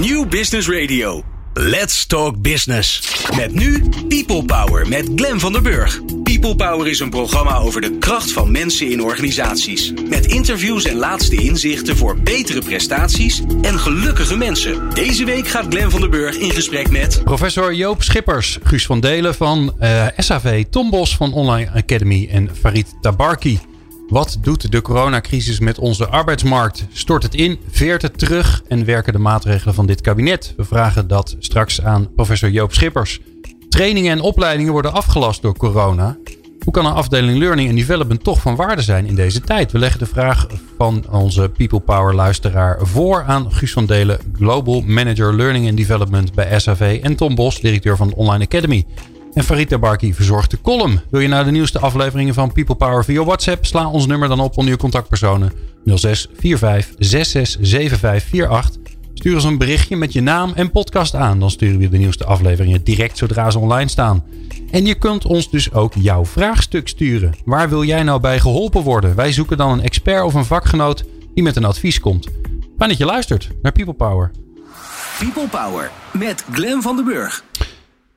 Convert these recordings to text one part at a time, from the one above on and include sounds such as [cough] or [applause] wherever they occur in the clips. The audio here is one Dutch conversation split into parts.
New Business Radio. Let's Talk Business. Met nu People Power met Glen van der Burg. People Power is een programma over de kracht van mensen in organisaties. Met interviews en laatste inzichten voor betere prestaties en gelukkige mensen. Deze week gaat Glen van der Burg in gesprek met... Professor Joop Schippers, Guus van Delen van uh, SAV, Tom Bos van Online Academy en Farid Tabarki. Wat doet de coronacrisis met onze arbeidsmarkt? Stort het in, veert het terug en werken de maatregelen van dit kabinet? We vragen dat straks aan professor Joop Schippers. Trainingen en opleidingen worden afgelast door corona. Hoe kan een afdeling Learning and Development toch van waarde zijn in deze tijd? We leggen de vraag van onze People Power luisteraar voor aan Guus van Delen, Global Manager Learning and Development bij SAV en Tom Bos, directeur van de Online Academy. En Farita Barki verzorgt de column. Wil je nou de nieuwste afleveringen van People Power via WhatsApp? Sla ons nummer dan op onder je contactpersonen 06 45 66 7548. Stuur ons een berichtje met je naam en podcast aan. Dan sturen we de nieuwste afleveringen direct zodra ze online staan. En je kunt ons dus ook jouw vraagstuk sturen. Waar wil jij nou bij geholpen worden? Wij zoeken dan een expert of een vakgenoot die met een advies komt. Fijn dat je luistert naar People Power. People Power met Glen van den Burg.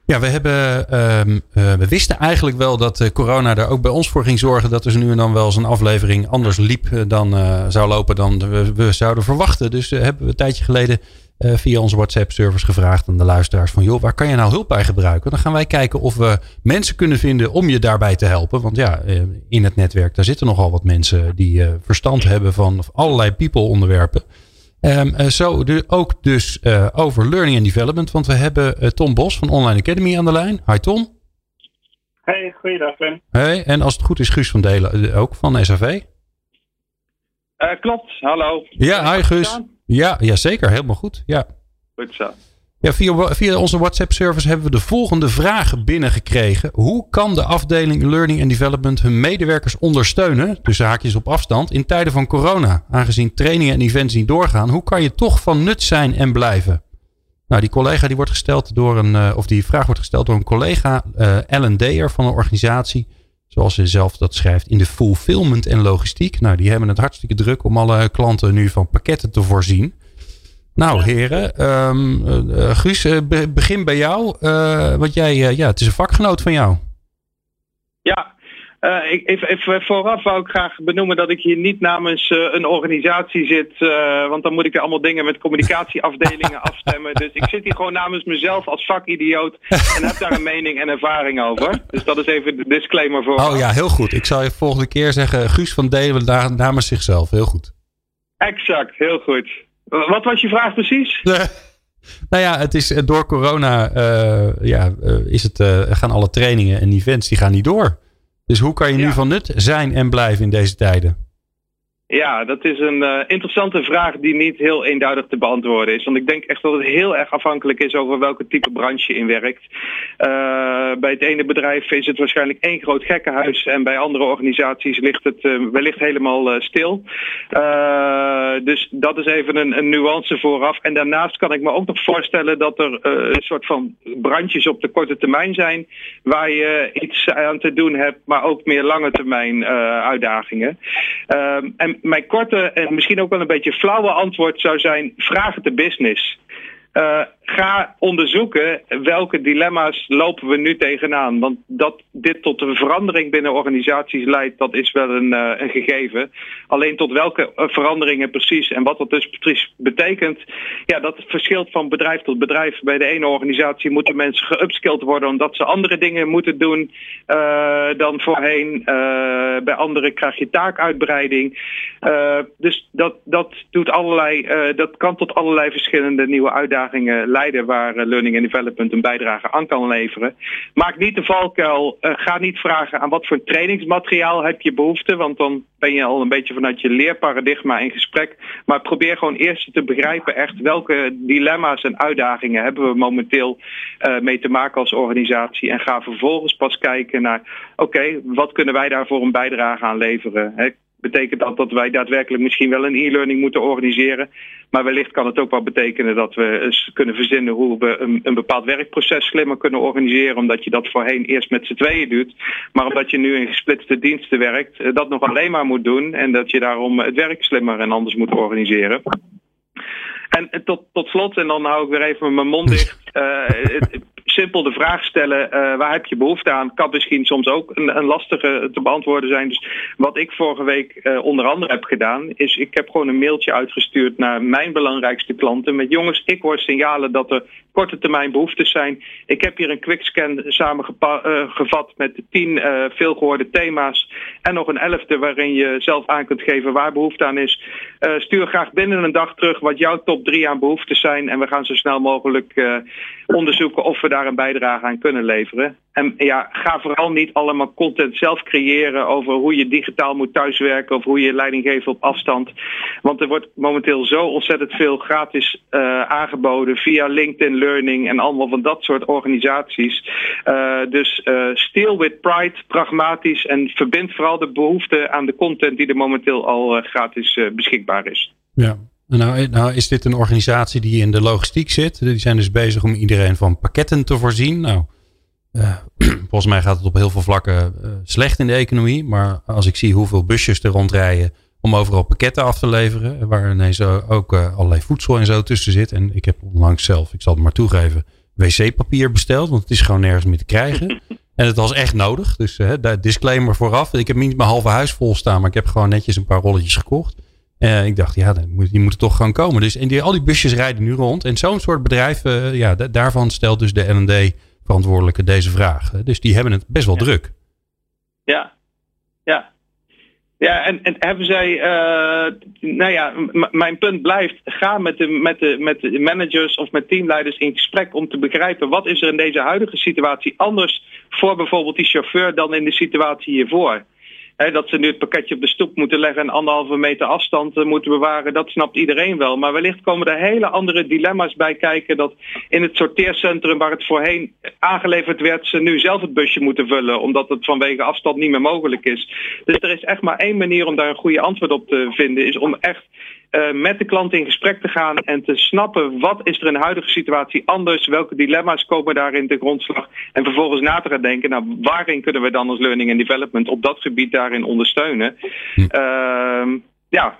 Ja, we, hebben, uh, we wisten eigenlijk wel dat uh, corona er ook bij ons voor ging zorgen. Dat er nu en dan wel eens een aflevering anders liep uh, dan zou lopen dan we, we, zouden verwachten. Dus hebben we een tijdje geleden via onze WhatsApp-servers gevraagd aan de luisteraars van... joh, waar kan je nou hulp bij gebruiken? Dan gaan wij kijken of we mensen kunnen vinden om je daarbij te helpen. Want ja, in het netwerk daar zitten nogal wat mensen die verstand hebben van allerlei people-onderwerpen. Um, zo de, ook dus uh, over learning and development. Want we hebben uh, Tom Bos van Online Academy aan de lijn. Hi Tom. Hey, goeiedag Ben. Hey, en als het goed is Guus van Delen ook van SAV. klopt, hallo. Ja, hi Guus. Ja, ja, zeker. Helemaal goed. Ja. Goed zo. Ja, via, via onze WhatsApp-service hebben we de volgende vragen binnengekregen. Hoe kan de afdeling Learning and Development hun medewerkers ondersteunen, tussen haakjes op afstand, in tijden van corona? Aangezien trainingen en events niet doorgaan, hoe kan je toch van nut zijn en blijven? Nou, die collega die wordt gesteld door een, uh, of die vraag wordt gesteld door een collega, uh, L&D'er van een organisatie, zoals ze zelf dat schrijft, in de fulfillment en logistiek. Nou, die hebben het hartstikke druk om alle klanten nu van pakketten te voorzien. Nou, heren. Um, uh, Guus, uh, begin bij jou. Uh, want jij, ja, het is een vakgenoot van jou. Ja, ik, even, even, vooraf wou ik graag benoemen dat ik hier niet namens een organisatie zit. want dan moet ik er allemaal dingen met communicatieafdelingen [laughs] afstemmen. Dus ik zit hier gewoon namens mezelf als vakidioot. En heb daar een mening en ervaring over. Dus dat is even de disclaimer voor. Oh ja, heel goed. Ik zal je volgende keer zeggen: Guus van Delen namens zichzelf. Heel goed. Exact, heel goed. Wat was je vraag precies? [laughs] nou ja, het is eh, door corona uh, ja, uh, is het, uh, gaan alle trainingen en events die gaan niet door. Dus hoe kan je nu van nut zijn en blijven in deze tijden? Ja, dat is een uh, interessante vraag die niet heel eenduidig te beantwoorden is. Want ik denk echt dat het heel erg afhankelijk is over welke type branche je in werkt. Uh, bij het ene bedrijf is het waarschijnlijk één groot gekkenhuis. En bij andere organisaties ligt het uh, wellicht helemaal stil. dus dat is even een, een, nuance vooraf. En daarnaast kan ik me ook nog voorstellen dat er een soort van brandjes op de korte termijn zijn. Waar je iets aan te doen hebt, maar ook meer lange termijn uitdagingen. Ehm, en mijn korte en misschien ook wel een beetje flauwe antwoord zou zijn: vraag het de business. Uh, ga onderzoeken welke dilemma's lopen we nu tegenaan. Want dat dit tot een verandering binnen organisaties leidt, dat is wel een, uh, een gegeven. Alleen tot welke veranderingen precies en wat dat dus precies betekent, ja, dat verschilt van bedrijf tot bedrijf. Bij de ene organisatie moeten mensen geupskilled worden omdat ze andere dingen moeten doen uh, dan voorheen. bij anderen krijg je taakuitbreiding. dus dat, dat, doet allerlei, dat kan tot allerlei verschillende nieuwe uitdagingen leiden waar eh, Learning and Development een bijdrage aan kan leveren. Maak niet de valkuil. Uh, ga niet vragen aan wat voor trainingsmateriaal heb je behoefte. Want dan ben je al een beetje vanuit je leerparadigma in gesprek. Maar probeer gewoon eerst te begrijpen echt welke dilemma's en uitdagingen hebben we momenteel uh, mee te maken als organisatie. En ga vervolgens pas kijken naar oké, wat kunnen wij daarvoor een bijdrage aan leveren. Betekent dat dat wij daadwerkelijk misschien wel een e-learning moeten organiseren. Maar wellicht kan het ook wel betekenen dat we eens kunnen verzinnen hoe we een, een bepaald werkproces slimmer kunnen organiseren. Omdat je dat voorheen eerst met z'n tweeën doet. Maar omdat je nu in gesplitste diensten werkt, eh, dat nog alleen maar moet doen. En dat je daarom het werk slimmer en anders moet organiseren. En, tot, tot slot, en dan hou ik weer even mijn mond [laughs] dicht. Simpel de vraag stellen, waar heb je behoefte aan? Kan misschien soms ook een, een lastige te beantwoorden zijn. Dus wat ik vorige week onder andere heb gedaan, is ik heb gewoon een mailtje uitgestuurd naar mijn belangrijkste klanten. Met jongens, ik hoor signalen dat er korte termijn behoeftes zijn. Ik heb hier een quickscan samengevat uh, met tien uh, veelgehoorde thema's. En nog een elfde waarin je zelf aan kunt geven waar behoefte aan is. Uh, stuur graag binnen een dag terug wat jouw top drie aan behoeftes zijn. En we gaan zo snel mogelijk onderzoeken of we daar een bijdrage aan kunnen leveren. En ja, ga vooral niet allemaal content zelf creëren over hoe je digitaal moet thuiswerken of hoe je leiding geeft op afstand. Want er wordt momenteel zo ontzettend veel gratis uh, aangeboden via LinkedIn Learning en allemaal van dat soort organisaties. Uh, dus uh, steal with pride, pragmatisch en verbind vooral de behoefte aan de content die er momenteel al gratis beschikbaar is. Ja, nou, nou, is dit een organisatie die in de logistiek zit. Die zijn dus bezig om iedereen van pakketten te voorzien. Nou, uh, volgens mij gaat het op heel veel vlakken uh, slecht in de economie. Maar als ik zie hoeveel busjes er rondrijden om overal pakketten af te leveren. Waar ineens ook uh, allerlei voedsel en zo tussen zit. En ik heb onlangs zelf, ik zal het maar toegeven, wc-papier besteld. Want het is gewoon nergens meer te krijgen. [laughs] En het was echt nodig. Dus daar disclaimer vooraf. Ik heb niet mijn halve huis vol staan. Maar ik heb gewoon netjes een paar rolletjes gekocht. Uh, ik dacht, ja, die moeten toch gewoon komen. Dus en die, al die busjes rijden nu rond. En zo'n soort bedrijf, uh, ja, daarvan stelt dus de L&D verantwoordelijke deze vraag. Dus die hebben het best wel druk. Ja, ja. Ja, en, en hebben zij, uh, nou ja, mijn punt blijft, ga met de, met, de, met de managers of met teamleiders in gesprek om te begrijpen wat is er in deze huidige situatie anders voor bijvoorbeeld die chauffeur dan in de situatie hiervoor dat ze nu het pakketje op de stoep moeten leggen en anderhalve meter afstand eh, moeten bewaren, dat snapt iedereen wel. Maar wellicht komen er hele andere dilemma's bij kijken dat in het sorteercentrum waar het voorheen aangeleverd werd, ze nu zelf het busje moeten vullen, omdat het vanwege afstand niet meer mogelijk is. Dus er is echt maar één manier om daar een goede antwoord op te vinden, is om echt uh, met de klant in gesprek te gaan en te snappen wat is er in de huidige situatie anders, welke dilemma's komen daarin de grondslag en vervolgens na te gaan denken, nou waarin kunnen we dan als learning and development op dat gebied daarin ondersteunen. Hm. Uh, ja.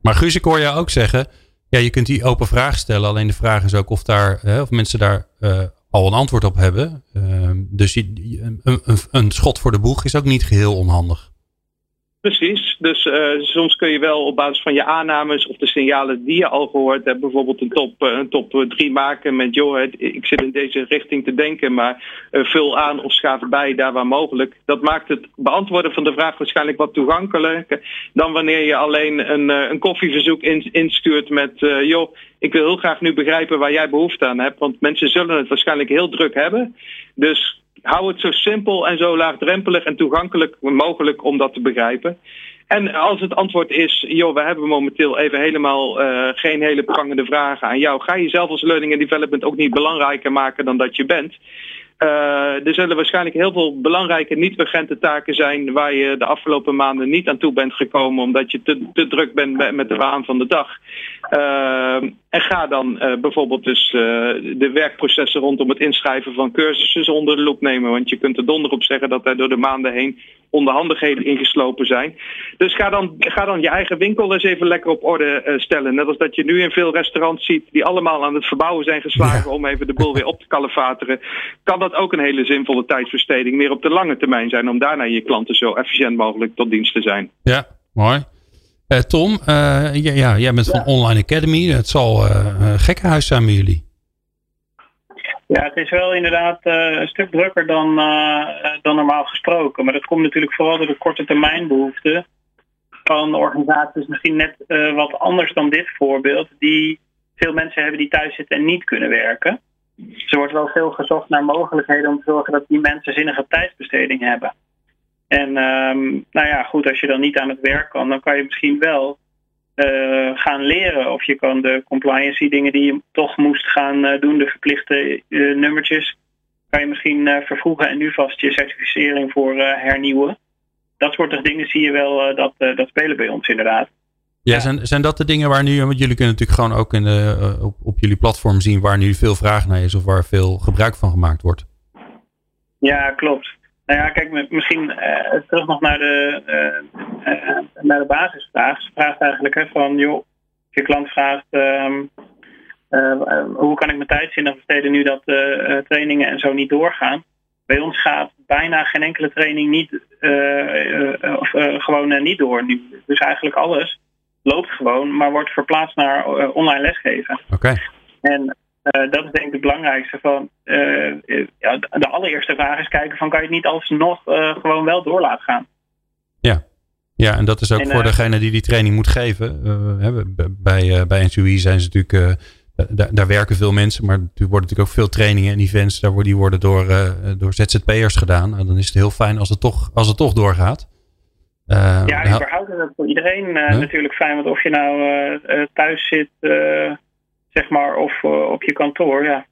Maar Guus, ik hoor jou ook zeggen, ja, je kunt die open vraag stellen, alleen de vraag is ook of, daar, hè, of mensen daar uh, al een antwoord op hebben. Ehm, dus een, een, een schot voor de boeg is ook niet geheel onhandig. Precies, dus uh, soms kun je wel op basis van je aannames of de signalen die je al gehoord hebt, bijvoorbeeld een top, uh, een top 3 maken met joh, ik zit in deze richting te denken, maar uh, vul aan of schaaf bij daar waar mogelijk. Dat maakt het beantwoorden van de vraag waarschijnlijk wat toegankelijker dan wanneer je alleen een, een koffieverzoek in, instuurt met joh, ik wil heel graag nu begrijpen waar jij behoefte aan hebt, want mensen zullen het waarschijnlijk heel druk hebben. Dus hou het zo simpel en zo laagdrempelig en toegankelijk mogelijk om dat te begrijpen. En als het antwoord is, joh, we hebben momenteel even helemaal uh, geen hele prangende vragen aan jou. Ga je zelf als learning and development ook niet belangrijker maken dan dat je bent. Uh, er zullen waarschijnlijk heel veel belangrijke niet-urgente taken zijn waar je de afgelopen maanden niet aan toe bent gekomen omdat je te, te druk bent met de waan van de dag. Uh, en ga dan uh, bijvoorbeeld dus de werkprocessen rondom het inschrijven van cursussen onder de loep nemen. Want je kunt er donder op zeggen dat er door de maanden heen onderhandigheden ingeslopen zijn. Dus ga dan, ga dan je eigen winkel eens even lekker op orde stellen. Net als dat je nu in veel restaurants ziet die allemaal aan het verbouwen zijn geslagen om even de boel weer op te kalefateren. Kan dat ook een hele zinvolle tijdsbesteding meer op de lange termijn zijn om daarna je klanten zo efficiënt mogelijk tot dienst te zijn. Ja, mooi. Uh, Tom, uh, ja, ja, jij bent van Online Academy. Het zal uh, gekkenhuis zijn bij jullie. Ja, het is wel inderdaad een stuk drukker dan, dan normaal gesproken. Maar dat komt natuurlijk vooral door de korte termijn behoeften van organisaties. Misschien net wat anders dan dit voorbeeld. Die veel mensen hebben die thuis zitten en niet kunnen werken. Dus er wordt wel veel gezocht naar mogelijkheden om te zorgen dat die mensen zinnige tijdsbesteding hebben. En um, nou ja, goed, als je dan niet aan het werk kan, dan kan je misschien wel uh, gaan leren. Of je kan de compliancy dingen die je toch moest gaan uh, doen, de verplichte uh, nummertjes, kan je misschien vervroegen en nu vast je certificering voor hernieuwen. Dat soort dingen zie je wel, dat, dat spelen bij ons inderdaad. Ja, Zijn, zijn dat de dingen waar nu, want jullie kunnen natuurlijk gewoon ook in de, op, op jullie platform zien waar nu veel vraag naar is of waar veel gebruik van gemaakt wordt? Ja, klopt. Nou ja, kijk, misschien uh, terug nog naar de, uh, uh, naar de basisvraag. Ze vraagt eigenlijk hè, van, joh, je klant vraagt, um, hoe kan ik mijn tijd zinnig besteden nu dat trainingen en zo niet doorgaan? Bij ons gaat bijna geen enkele training niet, of, gewoon niet door nu. Dus eigenlijk alles loopt gewoon, maar wordt verplaatst naar online lesgeven. Oké. En uh, dat is denk ik het belangrijkste. Van, uh, ja, de allereerste vraag is kijken van kan je het niet alsnog uh, gewoon wel door laten gaan. Ja, ja en dat is ook en, voor degene die die training moet geven. bij, bij NCUI zijn ze natuurlijk, daar, daar, werken veel mensen, maar er worden natuurlijk ook veel trainingen en events, daar worden, die worden door, door ZZP'ers gedaan. En dan is het heel fijn als het toch, als het toch doorgaat. ja, überhaupt is het voor iedereen natuurlijk fijn. Want of je nou thuis zit zeg maar, of uh, op je kantoor, ja.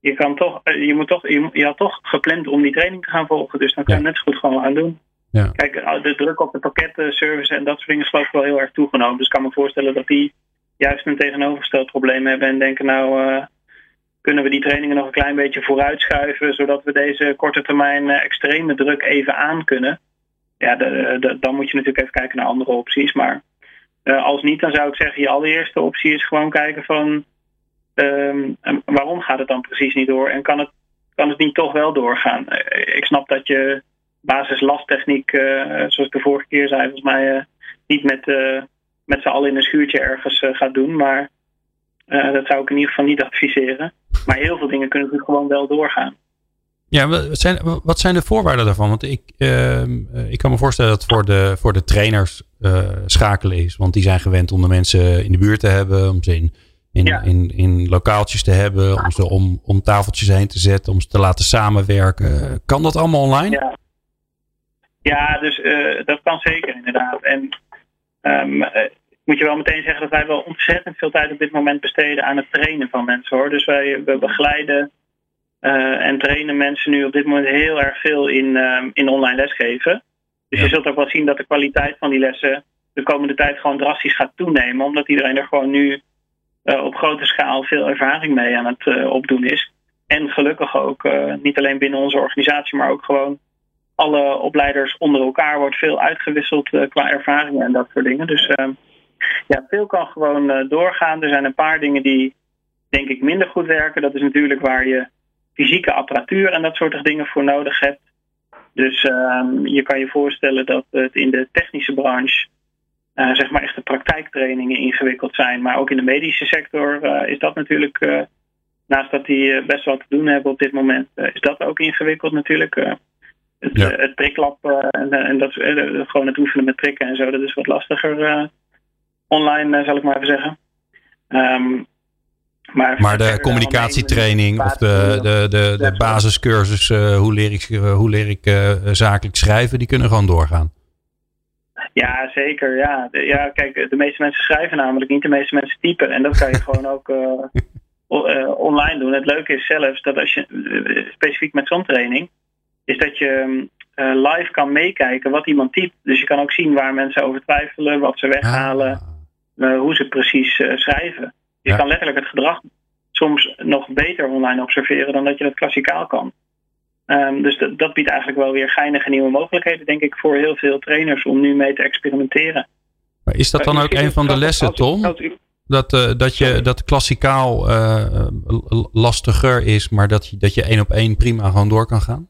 Je, kan toch, uh, je, moet toch, je, je, had toch gepland om die training te gaan volgen, dus dan kan je ja. net zo goed gewoon gaan doen. Ja. Kijk, uh, de druk op de pakketservice en dat soort dingen is geloof ik wel heel erg toegenomen. Dus ik kan me voorstellen dat die juist een tegenovergesteld probleem hebben en denken, nou, kunnen we die trainingen nog een klein beetje vooruitschuiven, zodat we deze korte termijn extreme druk even aan kunnen. Ja, de, de, dan moet je natuurlijk even kijken naar andere opties, maar uh, als niet, dan zou ik zeggen, je allereerste optie is gewoon kijken van um, waarom gaat het dan precies niet door en kan het, kan het niet toch wel doorgaan? Uh, ik snap dat je basislastechniek, uh, zoals ik de vorige keer zei, volgens mij niet met, met z'n allen in een schuurtje ergens gaat doen, maar dat zou ik in ieder geval niet adviseren. Maar heel veel dingen kunnen gewoon wel doorgaan. Ja, wat zijn, wat zijn de voorwaarden daarvan? Want ik, uh, ik kan me voorstellen dat voor de, voor de trainers uh, schakelen is. Want die zijn gewend om de mensen in de buurt te hebben, om ze in, in, ja. in, in, lokaaltjes te hebben, om ze om, om tafeltjes heen te zetten, om ze te laten samenwerken. Kan dat allemaal online? Ja, ja dus uh, dat kan zeker inderdaad. En um, moet je wel meteen zeggen dat wij wel ontzettend veel tijd op dit moment besteden aan het trainen van mensen hoor. Dus wij we begeleiden uh, en trainen mensen nu op dit moment heel erg veel in, uh, in online lesgeven. Dus ja. je zult ook wel zien dat de kwaliteit van die lessen de komende tijd gewoon drastisch gaat toenemen. Omdat iedereen er gewoon nu uh, op grote schaal veel ervaring mee aan het opdoen is. En gelukkig ook niet alleen binnen onze organisatie, maar ook gewoon alle opleiders onder elkaar wordt veel uitgewisseld qua ervaringen en dat soort dingen. Dus ehm, ja, veel kan gewoon doorgaan. Er zijn een paar dingen die denk ik minder goed werken. Dat is natuurlijk waar je fysieke apparatuur en dat soort dingen voor nodig hebt. Dus um, je kan je voorstellen dat het in de technische branche, uh, zeg maar echt de praktijktrainingen ingewikkeld zijn. Maar ook in de medische sector uh, is dat natuurlijk, uh, naast dat die best wel te doen hebben op dit moment, is dat ook ingewikkeld natuurlijk. het, ja. het priklab en, en dat, gewoon het oefenen met prikken en zo, dat is wat lastiger online, zal ik maar even zeggen. Um, maar, maar de communicatietraining of de, de, de, de basiscursus, uh, hoe leer ik, uh, hoe leer ik uh, zakelijk schrijven, die kunnen gewoon doorgaan. Ja, zeker. Ja. De, ja, kijk, de meeste mensen schrijven namelijk niet, de meeste mensen typen. En dat kan je [laughs] gewoon ook online doen. Het leuke is zelfs dat als je, specifiek met zo'n training, is dat je live kan meekijken wat iemand typt. Dus je kan ook zien waar mensen over twijfelen, wat ze weghalen, ah. hoe ze precies schrijven. Je ja. kan letterlijk het gedrag soms nog beter online observeren dan dat je dat klassikaal kan. Um, dus dat, dat, biedt eigenlijk wel weer geinige nieuwe mogelijkheden, denk ik, voor heel veel trainers om nu mee te experimenteren. Maar is dat dan ook een van de lessen, Tom? Dat, uh, dat, je, dat klassikaal uh, lastiger is, maar dat je, dat je één op één prima gewoon door kan gaan?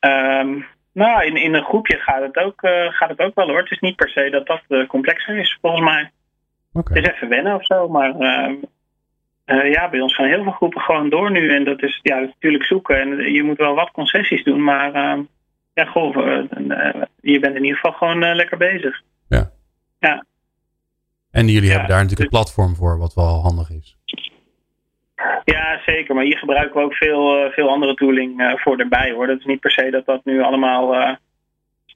Um, nou, in, in een groepje gaat het, ook, gaat het ook wel hoor. Het is niet per se dat dat complexer is, volgens mij. Okay. Het is even wennen of zo, maar uh, uh, ja, bij ons gaan heel veel groepen gewoon door nu. En dat is ja, natuurlijk zoeken. En je moet wel wat concessies doen, maar uh, ja, goh, je bent in ieder geval gewoon lekker bezig. Ja. ja. En jullie ja, hebben daar natuurlijk een platform voor, wat wel handig is. Ja, zeker. Maar hier gebruiken we ook veel, veel andere tooling voor erbij hoor. Dat is niet per se dat dat nu allemaal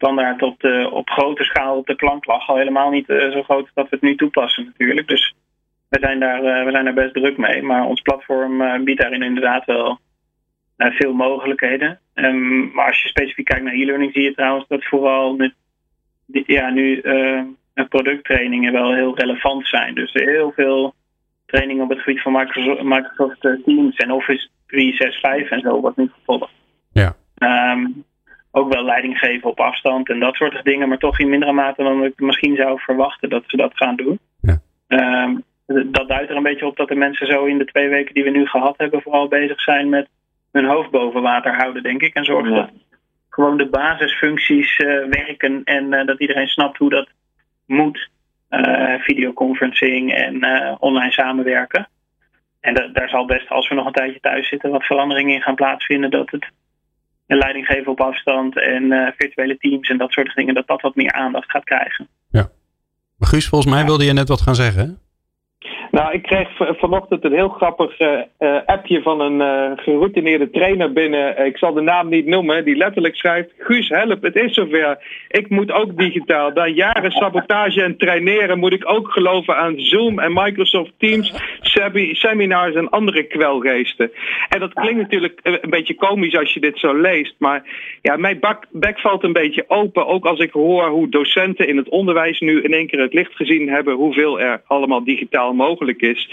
standaard op, de, op grote schaal op de plank lag. Al helemaal niet uh, zo groot dat we het nu toepassen natuurlijk. Dus we zijn daar, uh, we zijn daar best druk mee. Maar ons platform uh, biedt daarin inderdaad wel veel mogelijkheden. Um, maar als je specifiek kijkt naar e-learning zie je trouwens dat vooral nu, ja, nu producttrainingen wel heel relevant zijn. Dus heel veel trainingen op het gebied van Microsoft, Microsoft Teams en Office 365 en zo wordt nu gevolgd. Ja. Um, ook wel leiding geven op afstand en dat soort dingen, maar toch in mindere mate dan ik misschien zou verwachten dat ze dat gaan doen. Ja. Um, dat duidt er een beetje op dat de mensen zo in de twee weken die we nu gehad hebben, vooral bezig zijn met hun hoofd boven water houden, denk ik. En zorgen dat gewoon de basisfuncties werken en dat iedereen snapt hoe dat moet. videoconferencing en online samenwerken. En daar zal best, als we nog een tijdje thuis zitten, wat veranderingen in gaan plaatsvinden. Dat het een leiding geven op afstand en uh, virtuele teams en dat soort dingen, dat dat wat meer aandacht gaat krijgen. Ja. Maar Guus, volgens mij wilde je net wat gaan zeggen. Nou, ik kreeg vanochtend een heel grappig uh, appje van een uh, geroutineerde trainer binnen. Ik zal de naam niet noemen, die letterlijk schrijft: Guus, help, het is zover. Ik moet ook digitaal. Na jaren sabotage en traineren moet ik ook geloven aan Zoom en Microsoft Teams, seminars en andere kwelgeesten. En dat klinkt natuurlijk een beetje komisch als je dit zo leest, maar ja, mijn bak, bek valt een beetje open. Ook als ik hoor hoe docenten in het onderwijs nu in één keer het licht gezien hebben, hoeveel er allemaal digitaal mogelijk is.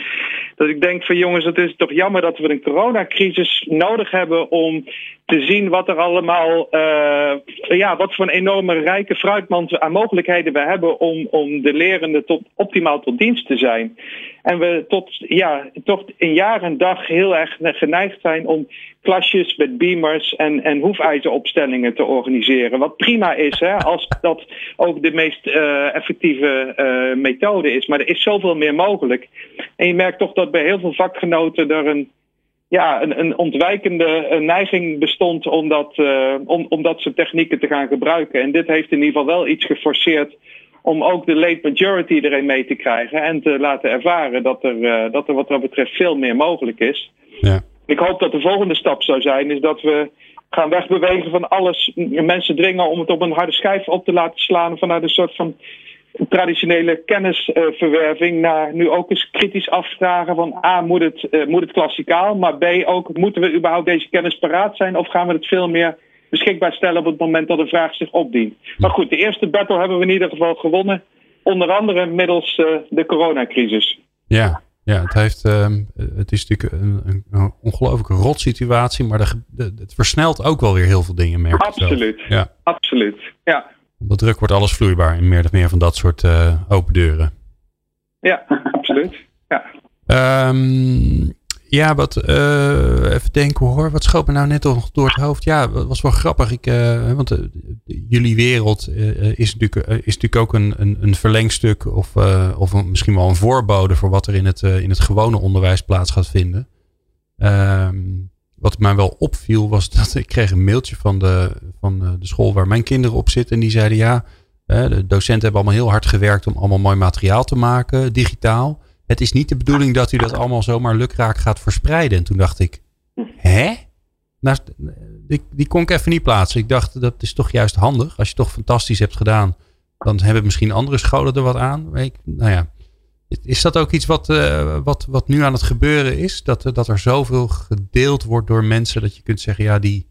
Dat ik denk van jongens, het is toch jammer dat we een coronacrisis nodig hebben om te zien wat er allemaal, uh, ja, wat voor een enorme rijke fruitmand aan mogelijkheden we hebben om, om de lerenden tot, optimaal tot dienst te zijn. En we tot, ja, toch in jaar en dag heel erg geneigd zijn om klasjes met beamers en, en hoefijzeropstellingen te organiseren. Wat prima is, hè, als dat ook de meest uh, effectieve uh, methode is. Maar er is zoveel meer mogelijk. En je merkt toch dat bij heel veel vakgenoten er een ja, een, een ontwijkende neiging bestond om dat, uh, om, om dat soort technieken te gaan gebruiken. En dit heeft in ieder geval wel iets geforceerd om ook de late majority erin mee te krijgen en te laten ervaren dat er, uh, dat er wat dat betreft veel meer mogelijk is. Ja. Ik hoop dat de volgende stap zou zijn, is dat we gaan wegbewegen van alles. Mensen dringen om het op een harde schijf op te laten slaan vanuit een soort van traditionele kennisverwerving naar nu ook eens kritisch afvragen van A, moet het, uh, moet het klassikaal, maar B, ook moeten we überhaupt deze kennis paraat zijn of gaan we het veel meer beschikbaar stellen op het moment dat een vraag zich opdient. Maar goed, de eerste battle hebben we in ieder geval gewonnen, onder andere middels uh, de coronacrisis. Ja, ja, het, heeft, uh, het is natuurlijk een, een, ongelooflijke rot situatie, maar de, de, het versnelt ook wel weer heel veel dingen, merk Absoluut, ja. absoluut, ja. Onder druk wordt alles vloeibaar in meer of meer van dat soort uh, open deuren. Ja, [laughs] absoluut. Ja, um, ja wat, uh, even denken hoor. Wat schoot me nou net nog door het hoofd? Ja, dat was wel grappig. Ik, uh, want jullie wereld is, natuurlijk, is natuurlijk ook een, een, een verlengstuk of, of een, misschien wel een voorbode voor wat er in het, in het gewone onderwijs plaats gaat vinden. Um, wat mij wel opviel was dat ik kreeg een mailtje van de, van de school waar mijn kinderen op zitten. En die zeiden ja, de docenten hebben allemaal heel hard gewerkt om allemaal mooi materiaal te maken, digitaal. Het is niet de bedoeling dat u dat allemaal zomaar lukraak gaat verspreiden. En toen dacht ik, hè? Nou, die, kon ik even niet plaatsen. Ik dacht, dat is toch juist handig. Als je toch fantastisch hebt gedaan, dan hebben misschien andere scholen er wat aan. Nou ja, is dat ook iets wat, uh, wat, wat nu aan het gebeuren is? Dat, uh, dat er zoveel gedeeld wordt door mensen dat je kunt zeggen, ja, die,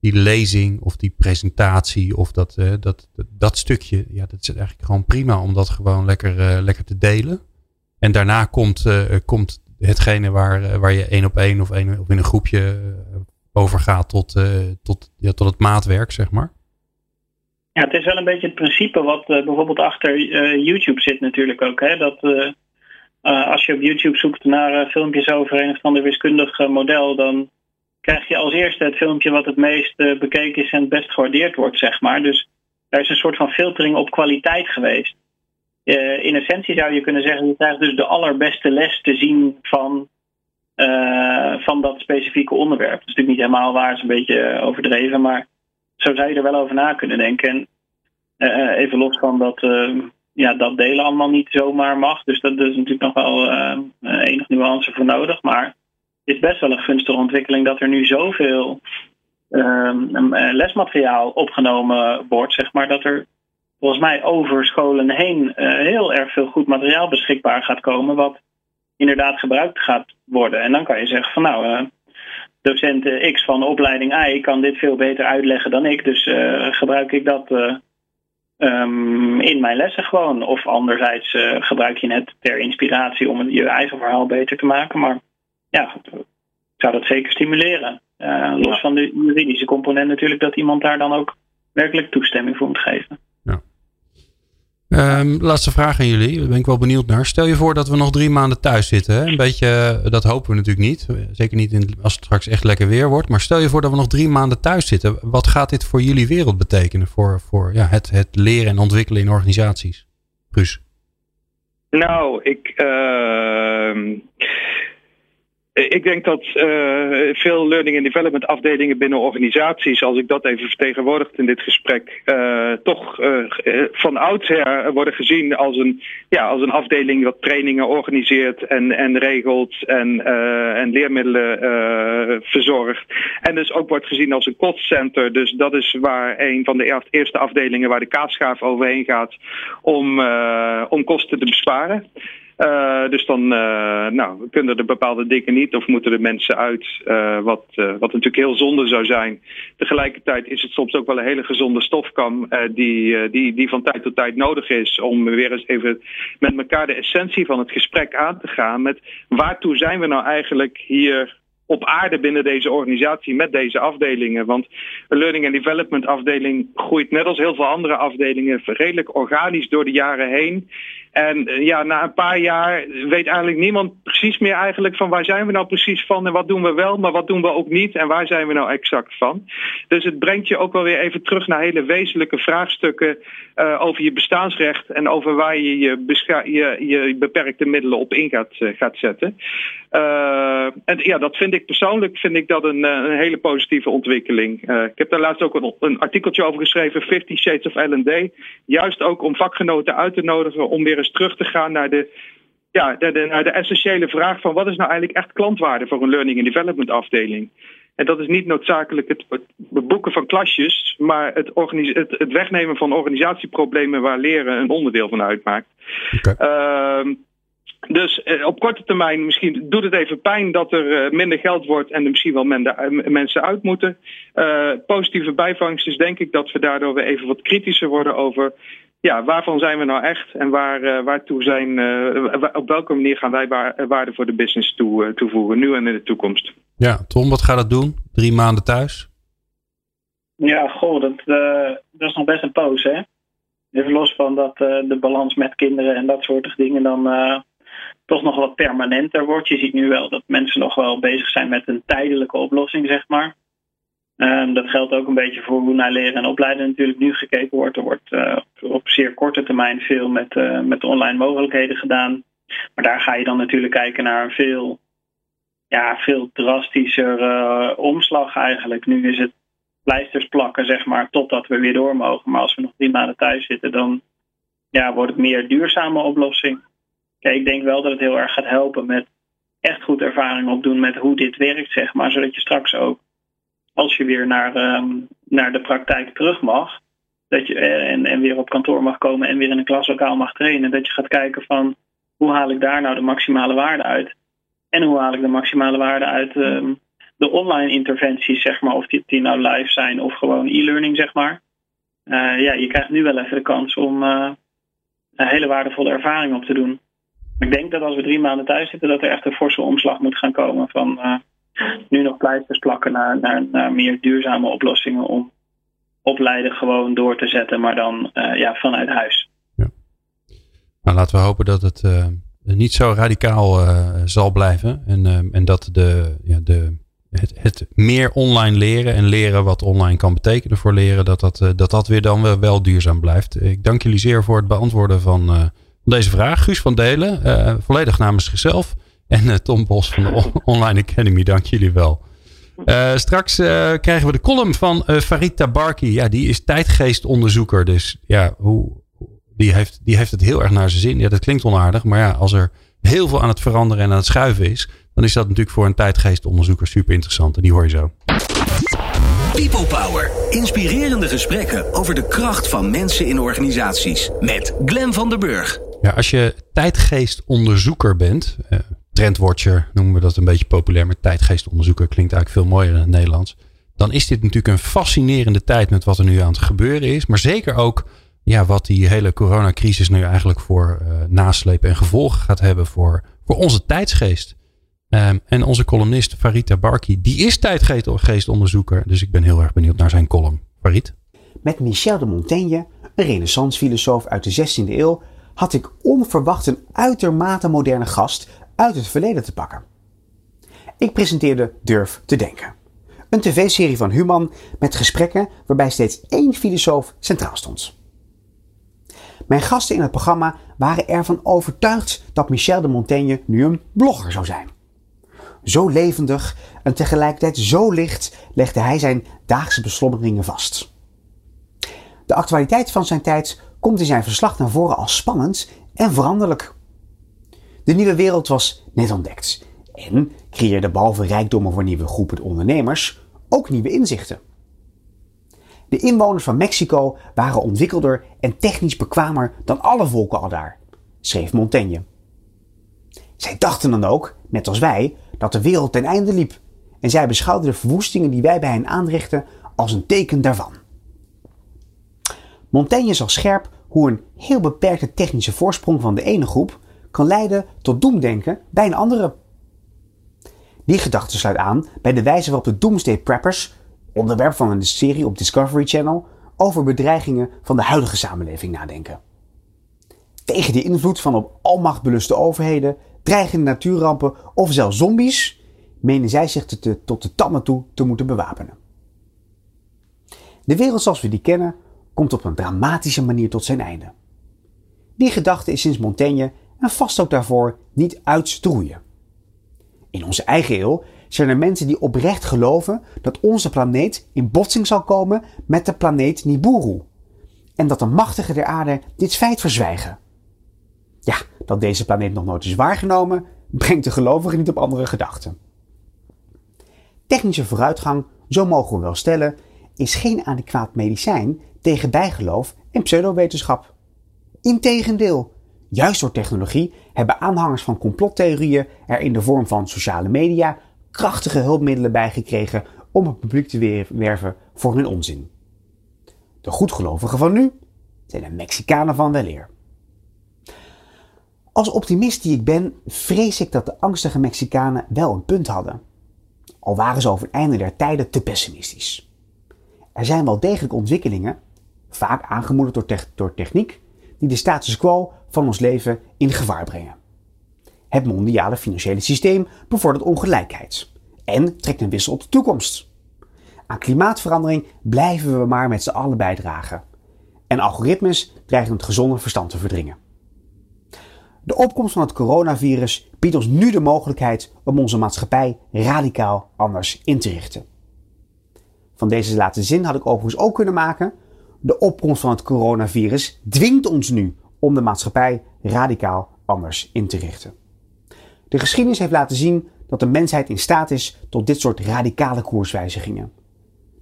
die lezing of die presentatie of dat, uh, dat, dat, stukje, ja, dat is eigenlijk gewoon prima om dat gewoon lekker, lekker te delen. En daarna komt, komt hetgene waar, waar je één op één of, of in een groepje overgaat tot, tot, ja, tot het maatwerk, zeg maar. Ja, het is wel een beetje het principe wat uh, bijvoorbeeld achter uh, YouTube zit natuurlijk ook. Hè? Dat uh, als je op YouTube zoekt naar filmpjes over een of ander wiskundig model, dan krijg je als eerste het filmpje wat het meest bekeken is en het best gewaardeerd wordt, zeg maar. Dus daar is een soort van filtering op kwaliteit geweest. in essentie zou je kunnen zeggen, je krijgt dus de allerbeste les te zien van, van dat specifieke onderwerp. Dat is natuurlijk niet helemaal waar, is een beetje overdreven, maar zo zou je er wel over na kunnen denken. En uh, even los van dat, uh, ja, dat delen allemaal niet zomaar mag. Dus dat is natuurlijk nog wel uh, enig nuance voor nodig. Maar het is best wel een gunstige ontwikkeling dat er nu zoveel ehm, lesmateriaal opgenomen wordt. Zeg maar, dat er volgens mij over scholen heen heel erg veel goed materiaal beschikbaar gaat komen. Wat inderdaad gebruikt gaat worden. En dan kan je zeggen van nou docent X van opleiding Y kan dit veel beter uitleggen dan ik. Dus uh, gebruik ik dat uh, um, in mijn lessen gewoon. Of anderzijds gebruik je het ter inspiratie om je eigen verhaal beter te maken. Maar ja, ik zou dat zeker stimuleren. los van de juridische component natuurlijk dat iemand daar dan ook werkelijk toestemming voor moet geven. Um, laatste vraag aan jullie. Daar ben ik wel benieuwd naar. Stel je voor dat we nog drie maanden thuis zitten. Een beetje, dat hopen we natuurlijk niet. Zeker niet als het straks echt lekker weer wordt. Maar stel je voor dat we nog drie maanden thuis zitten. Wat gaat dit voor jullie wereld betekenen? Voor, voor ja, het, het leren en ontwikkelen in organisaties? Guus. Nou, ik. Uh, ik denk dat uh, veel learning and development afdelingen binnen organisaties, als ik dat even vertegenwoordig in dit gesprek, uh, toch uh, van oudsher worden gezien als een, ja, als een afdeling wat trainingen organiseert en, en regelt en, en leermiddelen verzorgt. En dus ook wordt gezien als een cost center. Dus dat is waar een van de eerste afdelingen waar de kaasschaaf overheen gaat om, om kosten te besparen. Uh, dus dan uh, nou, kunnen er bepaalde dingen niet of moeten er mensen uit, uh, wat, wat natuurlijk heel zonde zou zijn. Tegelijkertijd is het soms ook wel een hele gezonde stofkam die, die, die van tijd tot tijd nodig is om weer eens even met elkaar de essentie van het gesprek aan te gaan met waartoe zijn we nou eigenlijk hier op aarde binnen deze organisatie met deze afdelingen. Want een learning and development afdeling groeit net als heel veel andere afdelingen redelijk organisch door de jaren heen. En eh, ja, na een paar jaar weet eigenlijk niemand precies meer eigenlijk van waar zijn we nou precies van en wat doen we wel, maar wat doen we ook niet en waar zijn we nou exact van. Dus het brengt je ook wel weer even terug naar hele wezenlijke vraagstukken uh, over je bestaansrecht en over waar je je, je, beperkte middelen op in gaat, uh, gaat zetten. En ja, dat vind ik persoonlijk vind ik dat een, een hele positieve ontwikkeling. ik heb daar laatst ook een, een artikeltje over geschreven, 50 Shades of L&D. Juist ook om vakgenoten uit te nodigen om weer terug te gaan naar de, ja, de, de, naar de essentiële vraag van wat is nou eigenlijk echt klantwaarde voor een learning and development afdeling. En dat is niet noodzakelijk het, boeken van klasjes, maar het, het, het, wegnemen van organisatieproblemen waar leren een onderdeel van uitmaakt. Okay. Uh, dus eh, op korte termijn misschien doet het even pijn dat er uh, minder geld wordt en er misschien wel minder, uh, mensen uit moeten. positieve bijvangst is denk ik dat we daardoor weer even wat kritischer worden over ja, waarvan zijn we nou echt en waar, uh, waartoe zijn, uh, op welke manier gaan wij waarde voor de business toe, uh, toevoegen, nu en in de toekomst? Ja, Tom, wat gaat dat doen? Drie maanden thuis? Ja, goh, dat, dat is nog best een poos, hè? Even los van dat de balans met kinderen en dat soort dingen dan toch nog wat permanenter wordt. Je ziet nu wel dat mensen nog wel bezig zijn met een tijdelijke oplossing, zeg maar. Um, dat geldt ook een beetje voor hoe naar leren en opleiden natuurlijk nu gekeken wordt. Er wordt uh, op zeer korte termijn veel met, uh, met online mogelijkheden gedaan. Maar daar ga je dan natuurlijk kijken naar een veel, ja, veel drastischer uh, omslag eigenlijk. Nu is het pleisters plakken, zeg maar, totdat we weer door mogen. Maar als we nog drie maanden thuis zitten, dan ja, wordt het meer duurzame oplossing. Kijk, ik denk wel dat het heel erg gaat helpen met echt goed ervaring opdoen met hoe dit werkt, zeg maar. Zodat je straks ook als je weer naar, um, naar de praktijk terug mag, dat je, eh, en, en weer op kantoor mag komen en weer in een klaslokaal mag trainen, dat je gaat kijken van hoe haal ik daar nou de maximale waarde uit? En hoe haal ik de maximale waarde uit um, de online interventies, zeg maar, of die, die nou live zijn of gewoon e-learning, zeg maar. Uh, ja, je krijgt nu wel even de kans om uh, een hele waardevolle ervaring op te doen. Ik denk dat als we drie maanden thuis zitten, dat er echt een forse omslag moet gaan komen van nu nog pleisters plakken naar, naar, naar meer duurzame oplossingen om opleiden gewoon door te zetten, maar dan uh, ja, vanuit huis. Ja. Nou, laten we hopen dat het uh, niet zo radicaal uh, zal blijven en, en dat de, ja, de, het, het, meer online leren en leren wat online kan betekenen voor leren, dat dat, dat, dat weer dan wel, wel duurzaam blijft. Ik dank jullie zeer voor het beantwoorden van deze vraag. Guus van Delen, volledig namens zichzelf. En uh, Tom Bos van de Online Academy, dank jullie wel. Uh, straks uh, krijgen we de column van Farid Tabarki. Ja, die is tijdgeestonderzoeker. Dus ja, hoe, die, heeft, die heeft het heel erg naar zijn zin. Ja, dat klinkt onaardig. Maar ja, als er heel veel aan het veranderen en aan het schuiven is. Dan is dat natuurlijk voor een tijdgeestonderzoeker super interessant. En die hoor je zo. People Power. Inspirerende gesprekken over de kracht van mensen in organisaties. Met Glen van der Burg. Ja, als je tijdgeestonderzoeker bent, trendwatcher noemen we dat een beetje populair. met tijdgeestonderzoeker klinkt eigenlijk veel mooier in het Nederlands. Dan is dit natuurlijk een fascinerende tijd met wat er nu aan het gebeuren is. Maar zeker ook ja, wat die hele coronacrisis nu eigenlijk voor uh, nasleep en gevolgen gaat hebben voor, voor onze tijdsgeest. Um, en onze columnist Farita Barki, die is tijdgeestonderzoeker. Dus ik ben heel erg benieuwd naar zijn column. Farid? Met Michel de Montaigne een renaissancefilosoof uit de 16e eeuw, had ik onverwacht een uitermate moderne gast uit het verleden te pakken. Ik presenteerde Durf te Denken. Een tv-serie van Human met gesprekken waarbij steeds één filosoof centraal stond. Mijn gasten in het programma waren ervan overtuigd dat Michel de Montaigne nu een blogger zou zijn. Zo levendig en tegelijkertijd zo licht legde hij zijn daagse beslommeringen vast. De actualiteit van zijn tijd komt in zijn verslag naar voren als spannend en veranderlijk. De nieuwe wereld was net ontdekt en creëerde behalve rijkdommen voor nieuwe groepen ondernemers ook nieuwe inzichten. De inwoners van Mexico waren ontwikkelder en technisch bekwamer dan alle volken al daar, schreef Montaigne. Zij dachten dan ook, net als wij, dat de wereld ten einde liep en zij beschouwden de verwoestingen die wij bij hen aanrichten als een teken daarvan. Montaigne zag scherp hoe een heel beperkte technische voorsprong van de ene groep kan leiden tot doemdenken bij een andere. Die gedachte sluit aan bij de wijze waarop de Doomsday Preppers, onderwerp van een serie op Discovery Channel, over bedreigingen van de huidige samenleving nadenken. Tegen de invloed van op almacht beluste overheden, dreigende natuurrampen of zelfs zombies, menen zij zich te, tot de tanden toe te moeten bewapenen. De wereld zoals we die kennen komt op een dramatische manier tot zijn einde. Die gedachte is sinds Montaigne en vast ook daarvoor niet uit te roeien. In onze eigen eeuw zijn er mensen die oprecht geloven dat onze planeet in botsing zal komen met de planeet Nibiru. En dat de machtigen der aarde dit feit verzwijgen. Ja, dat deze planeet nog nooit is waargenomen, brengt de gelovigen niet op andere gedachten. Technische vooruitgang, zo mogen we wel stellen, is geen adequaat medicijn tegen bijgeloof en pseudowetenschap. Integendeel, juist door technologie hebben aanhangers van complottheorieën er in de vorm van sociale media krachtige hulpmiddelen bij gekregen om het publiek te werven voor hun onzin. De goedgelovigen van nu zijn de Mexicanen van weleer. Als optimist die ik ben, vrees ik dat de angstige Mexicanen wel een punt hadden. Al waren ze over het einde der tijden te pessimistisch. Er zijn wel degelijk ontwikkelingen, vaak aangemoedigd door, door techniek, die de status quo van ons leven in gevaar brengen. Het mondiale financiële systeem bevordert ongelijkheid en trekt een wissel op de toekomst. Aan klimaatverandering blijven we maar met z'n allen bijdragen. En algoritmes dreigen het gezonde verstand te verdringen. De opkomst van het coronavirus biedt ons nu de mogelijkheid om onze maatschappij radicaal anders in te richten. Van deze laatste zin had ik overigens ook kunnen maken. De opkomst van het coronavirus dwingt ons nu om de maatschappij radicaal anders in te richten. De geschiedenis heeft laten zien dat de mensheid in staat is tot dit soort radicale koerswijzigingen.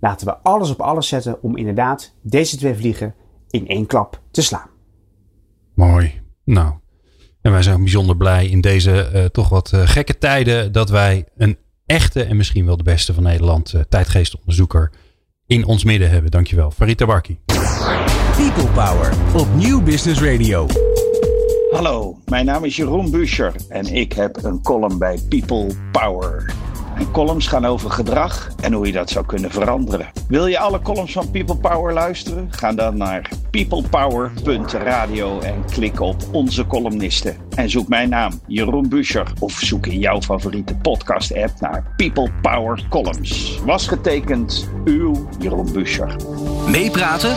Laten we alles op alles zetten om inderdaad deze twee vliegen in één klap te slaan. Mooi. Nou, en wij zijn bijzonder blij in deze uh, toch wat uh, gekke tijden dat wij een echte en misschien wel de beste van Nederland uh, tijdgeestonderzoeker in ons midden hebben. Dankjewel. Farita Barki. People Power op Nieuw Business Radio. Hallo, mijn naam is Jeroen Buescher en ik heb een column bij People Power. Columns gaan over gedrag en hoe je dat zou kunnen veranderen. Wil je alle columns van People Power luisteren? Ga dan naar peoplepower.radio en klik op onze columnisten. En zoek mijn naam, Jeroen Buescher, of zoek in jouw favoriete podcast-app naar People Power Columns. Was getekend, uw Jeroen Buescher. Meepraten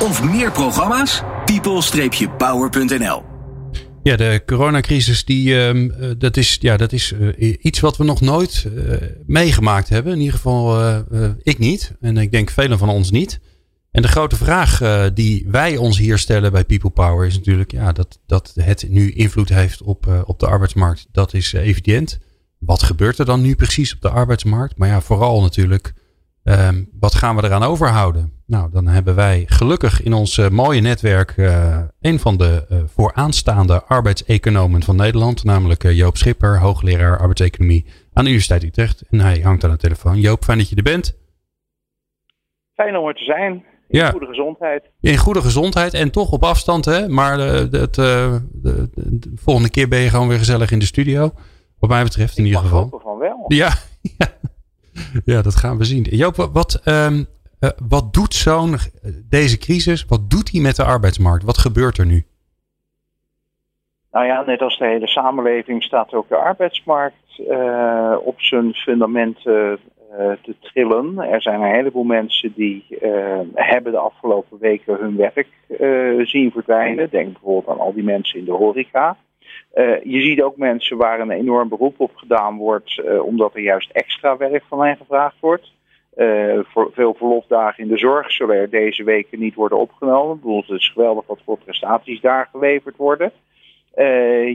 of meer programma's? people-power.nl ja, de coronacrisis, die, uh, dat is, ja, dat is uh, iets wat we nog nooit uh, meegemaakt hebben. In ieder geval ik niet. En ik denk velen van ons niet. En de grote vraag die wij ons hier stellen bij People Power is natuurlijk ja, dat, dat het nu invloed heeft op, op de arbeidsmarkt. Dat is evident. Wat gebeurt er dan nu precies op de arbeidsmarkt? Maar ja, vooral natuurlijk Um, wat gaan we eraan overhouden? Nou, dan hebben wij gelukkig in ons uh, mooie netwerk uh, een van de uh, vooraanstaande arbeidseconomen van Nederland, namelijk Joop Schipper, hoogleraar arbeidseconomie aan de Universiteit Utrecht. En hij hangt aan de telefoon. Joop, fijn dat je er bent. Fijn om er te zijn. In ja. goede gezondheid. In goede gezondheid en toch op afstand, hè? Maar de, de, de, de, volgende keer ben je gewoon weer gezellig in de studio. Wat mij betreft in Ik ieder geval. van wel. Ja, [laughs] ja. Ja, dat gaan we zien. Joop, wat, um, wat doet zo'n, deze crisis, wat doet die met de arbeidsmarkt? Wat gebeurt er nu? Nou ja, net als de hele samenleving staat ook de arbeidsmarkt uh, op zijn fundamenten te trillen. Er zijn een heleboel mensen die hebben de afgelopen weken hun werk zien verdwijnen. Denk bijvoorbeeld aan al die mensen in de horeca. Je ziet ook mensen waar een enorm beroep op gedaan wordt, omdat er juist extra werk van hen gevraagd wordt. voor veel verlofdagen in de zorg zullen er deze weken niet worden opgenomen. Bedoel, het is geweldig wat voor prestaties daar geleverd worden.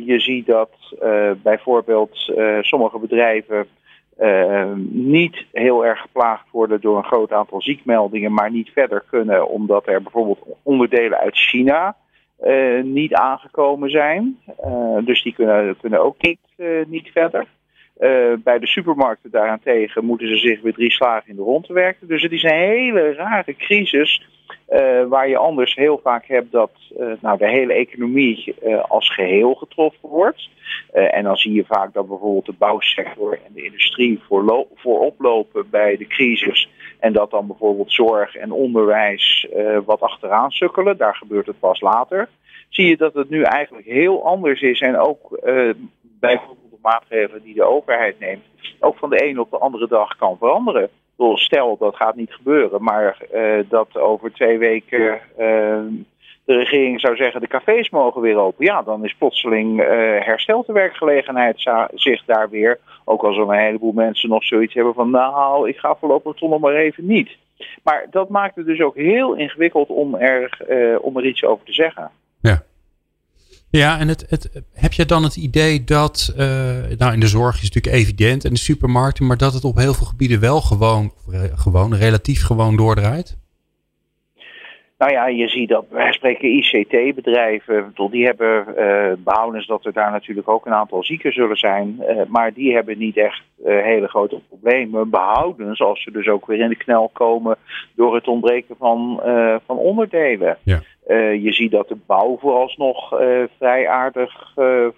Je ziet dat bijvoorbeeld sommige bedrijven niet heel erg geplaagd worden door een groot aantal ziekmeldingen, maar niet verder kunnen omdat er bijvoorbeeld onderdelen uit China niet aangekomen zijn. dus die kunnen, kunnen ook niet, niet verder. Bij de supermarkten daarentegen moeten ze zich weer drie slagen in de rond werken. Dus het is een hele rare crisis uh, waar je anders heel vaak hebt dat uh, nou, de hele economie als geheel getroffen wordt. en dan zie je vaak dat bijvoorbeeld de bouwsector en de industrie voorop lopen bij de crisis. En dat dan bijvoorbeeld zorg en onderwijs wat achteraan sukkelen. Daar gebeurt het pas later. Zie je dat het nu eigenlijk heel anders is. En ook de maatregelen die de overheid neemt, ook van de ene op de andere dag kan veranderen stel dat gaat niet gebeuren, maar uh, dat over twee weken uh, de regering zou zeggen de cafés mogen weer open. Ja, dan is plotseling uh, herstelt de werkgelegenheid zich daar weer. Ook als er een heleboel mensen nog zoiets hebben van nou, ik ga voorlopig toch nog maar even niet. Maar dat maakt het dus ook heel ingewikkeld om er, om er iets over te zeggen. Ja. En het, het, heb je dan het idee dat, uh, nou in de zorg is het natuurlijk evident en de supermarkten, maar dat het op heel veel gebieden wel gewoon, gewoon relatief gewoon doordraait? Nou ja, je ziet dat wij spreken ICT-bedrijven, die hebben uh, behoudens dat er daar natuurlijk ook een aantal zieken zullen zijn, uh, maar die hebben niet echt uh, hele grote problemen. Behoudens als ze dus ook weer in de knel komen door het ontbreken van, van onderdelen. Ja. Je ziet dat de bouw vooralsnog vrij aardig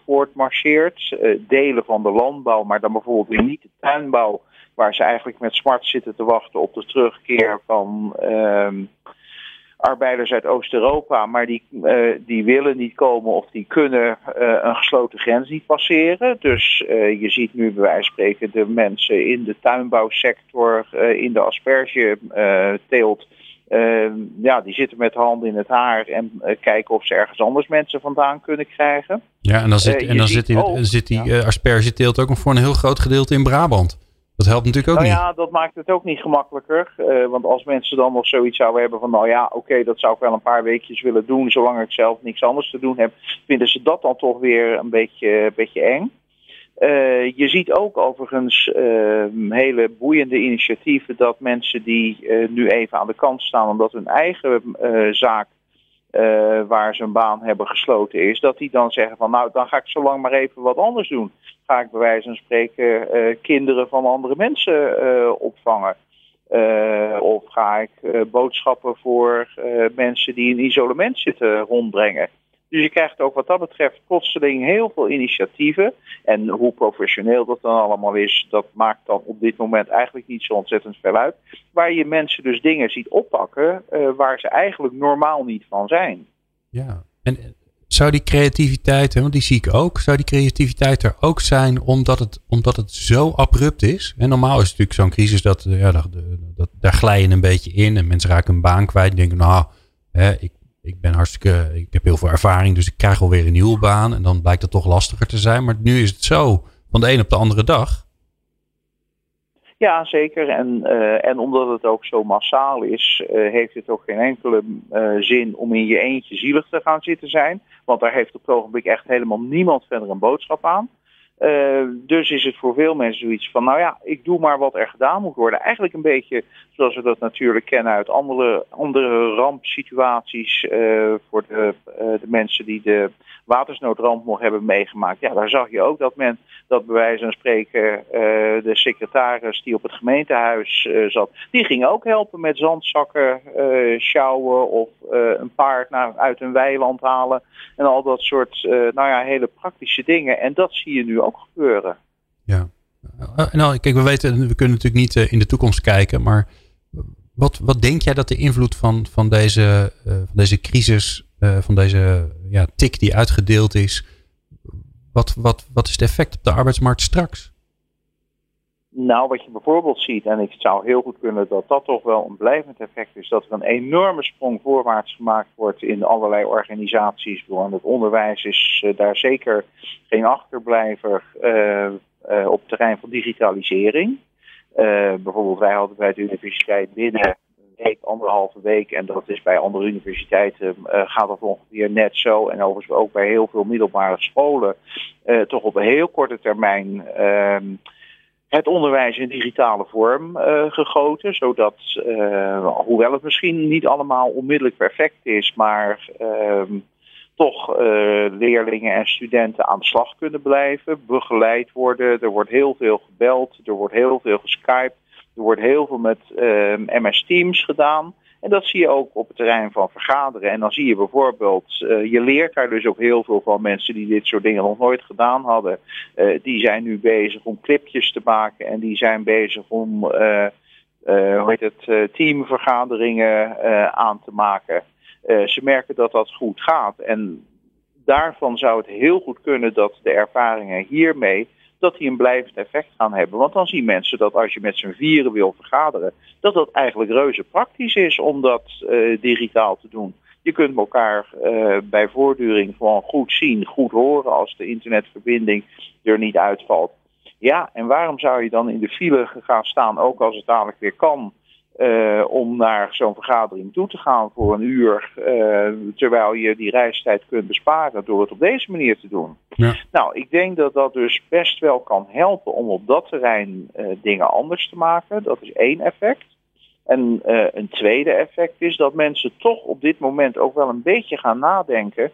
voortmarcheert. delen van de landbouw, maar dan bijvoorbeeld weer niet de tuinbouw, waar ze eigenlijk met smart zitten te wachten op de terugkeer van ehm, arbeiders uit Oost-Europa, maar die, die willen niet komen of die kunnen een gesloten grens niet passeren. Dus je ziet nu bij wijze van spreken de mensen in de tuinbouwsector, in de aspergeteelt uh, ja, die zitten met handen in het haar en kijken of ze ergens anders mensen vandaan kunnen krijgen. Ja, en dan zit, en dan zit die, ook, zit die aspergeteelt ook nog voor een heel groot gedeelte in Brabant. Dat helpt natuurlijk ook nou, niet. Ja, dat maakt het ook niet gemakkelijker. want als mensen dan nog zoiets zouden hebben van, nou ja, oké, okay, dat zou ik wel een paar weekjes willen doen, zolang ik zelf niks anders te doen heb, vinden ze dat dan toch weer een beetje, een beetje eng. Uh, je ziet ook overigens uh, hele boeiende initiatieven dat mensen die uh, nu even aan de kant staan omdat hun eigen zaak waar ze een baan hebben gesloten is, dat die dan zeggen van nou dan ga ik zo lang maar even wat anders doen. Ga ik bij wijze van spreken kinderen van andere mensen opvangen. of ga ik boodschappen voor mensen die in isolement zitten rondbrengen. Dus je krijgt ook wat dat betreft plotseling heel veel initiatieven. En hoe professioneel dat dan allemaal is, dat maakt dan op dit moment eigenlijk niet zo ontzettend veel uit. Waar je mensen dus dingen ziet oppakken uh, waar ze eigenlijk normaal niet van zijn. Ja, en zou die creativiteit, want die zie ik ook, zou die creativiteit er ook zijn omdat het, omdat het zo abrupt is? En normaal is het natuurlijk zo'n crisis dat, ja, dat, daar glij je een beetje in en mensen raken een baan kwijt. denken, nou, hè, ik ik ben hartstikke, ik heb heel veel ervaring, dus ik krijg alweer een nieuwe baan. En dan blijkt het toch lastiger te zijn. Maar nu is het zo, van de een op de andere dag. Ja, zeker. En, uh, en omdat het ook zo massaal is, uh, heeft het ook geen enkele uh, zin om in je eentje zielig te gaan zitten zijn. Want daar heeft op het ogenblik echt helemaal niemand verder een boodschap aan. Uh, dus is het voor veel mensen zoiets van, nou ja, ik doe maar wat er gedaan moet worden. Eigenlijk een beetje zoals we dat natuurlijk kennen uit andere, andere rampsituaties uh, voor de, uh, de mensen die de watersnoodramp nog hebben meegemaakt. Ja, daar zag je ook dat men, dat bij wijze van spreken, de secretaris die op het gemeentehuis zat, die ging ook helpen met zandzakken sjouwen of een paard naar, uit een weiland halen. En al dat soort, nou ja, hele praktische dingen. En dat zie je nu ook gebeuren. Ja. Nou, kijk, we weten, we kunnen natuurlijk niet in de toekomst kijken, maar wat, wat denk jij dat de invloed van, van, deze, van deze crisis, van deze ja, tik die uitgedeeld is, wat, wat, wat is het effect op de arbeidsmarkt straks? Nou, wat je bijvoorbeeld ziet, en ik zou heel goed kunnen dat dat toch wel een blijvend effect is, dat er een enorme sprong voorwaarts gemaakt wordt in allerlei organisaties. Want het onderwijs is uh, daar zeker geen achterblijver uh, uh, op het terrein van digitalisering. bijvoorbeeld, wij hadden bij de universiteit binnen een week, anderhalve week, en dat is bij andere universiteiten gaat dat ongeveer net zo. En overigens ook bij heel veel middelbare scholen, toch op een heel korte termijn ehm, het onderwijs in digitale vorm uh, gegoten. Zodat, uh, hoewel het misschien niet allemaal onmiddellijk perfect is, maar uh, toch uh, leerlingen en studenten aan de slag kunnen blijven, begeleid worden. Er wordt heel veel gebeld, er wordt heel veel geskyped, er wordt heel veel met MS Teams gedaan. En dat zie je ook op het terrein van vergaderen. En dan zie je bijvoorbeeld, uh, je leert daar dus ook heel veel van mensen die dit soort dingen nog nooit gedaan hadden. Uh, die zijn nu bezig om clipjes te maken en die zijn bezig om uh, hoe heet het, teamvergaderingen aan te maken. ze merken dat dat goed gaat. En daarvan zou het heel goed kunnen dat de ervaringen hiermee dat die een blijvend effect gaan hebben. Want dan zien mensen dat als je met z'n vieren wil vergaderen, dat dat eigenlijk reuze praktisch is om dat uh, digitaal te doen. Je kunt elkaar uh, bij voortduring gewoon goed zien, goed horen als de internetverbinding er niet uitvalt. Ja, en waarom zou je dan in de file gaan staan, ook als het dadelijk weer kan, uh, om naar zo'n vergadering toe te gaan voor een uur, uh, terwijl je die reistijd kunt besparen door het op deze manier te doen. Ja. Nou, ik denk dat dat dus best wel kan helpen om op dat terrein uh, dingen anders te maken. Dat is één effect. En een tweede effect is dat mensen toch op dit moment ook wel een beetje gaan nadenken.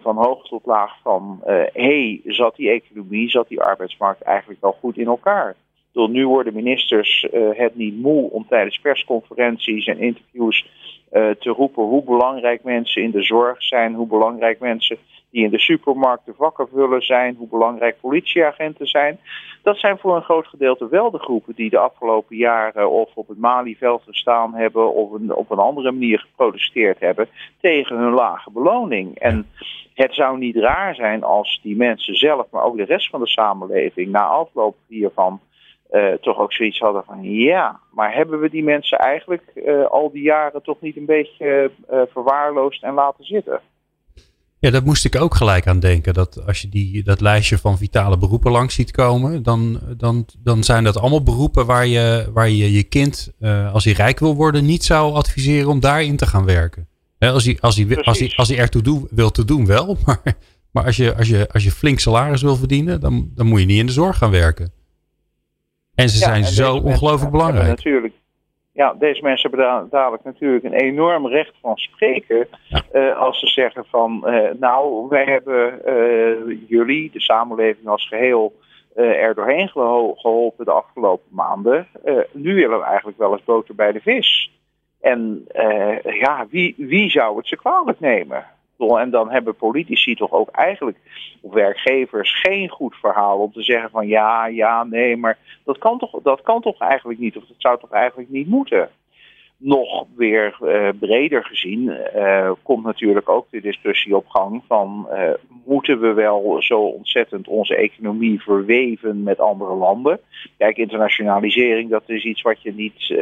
van hoog tot laag van, hé, hey, zat die economie, zat die arbeidsmarkt eigenlijk wel goed in elkaar? Door nu worden ministers uh, het niet moe om tijdens persconferenties en interviews uh, te roepen hoe belangrijk mensen in de zorg zijn, hoe belangrijk mensen die in de supermarkt de vakken vullen zijn, hoe belangrijk politieagenten zijn. Dat zijn voor een groot gedeelte wel de groepen die de afgelopen jaren of op het Malieveld gestaan hebben of een, op een andere manier geprotesteerd hebben tegen hun lage beloning. En het zou niet raar zijn als die mensen zelf, maar ook de rest van de samenleving na afloop hiervan uh, toch ook zoiets hadden van ja, maar hebben we die mensen eigenlijk uh, al die jaren toch niet een beetje uh, verwaarloosd en laten zitten? Ja, dat moest ik ook gelijk aan denken. Dat als je die, dat lijstje van vitale beroepen langs ziet komen, dan, dan, dan zijn dat allemaal beroepen waar je waar je, je kind, als hij rijk wil worden, niet zou adviseren om daarin te gaan werken. als, hij, als, hij, als, hij, als hij ertoe wil te doen wel, [laughs] maar, maar als, je, als, je, als je flink salaris wil verdienen, dan, dan moet je niet in de zorg gaan werken. En ze zijn zo ongelooflijk belangrijk. Natuurlijk, ja, deze mensen hebben dadelijk natuurlijk een enorm recht van spreken. Uh, als ze zeggen van, uh, nou, wij hebben uh, jullie, de samenleving als geheel, er doorheen geholpen de afgelopen maanden. nu willen we eigenlijk wel eens boter bij de vis. En ja, wie, wie zou het ze kwalijk nemen? En dan hebben politici toch ook eigenlijk, of werkgevers, geen goed verhaal om te zeggen van ja, ja, nee, maar dat kan toch, dat kan toch eigenlijk niet, of dat zou toch eigenlijk niet moeten. Nog weer uh, breder gezien uh, komt natuurlijk ook de discussie op gang van uh, moeten we wel zo ontzettend onze economie verweven met andere landen. Kijk, internationalisering dat is iets wat je niet,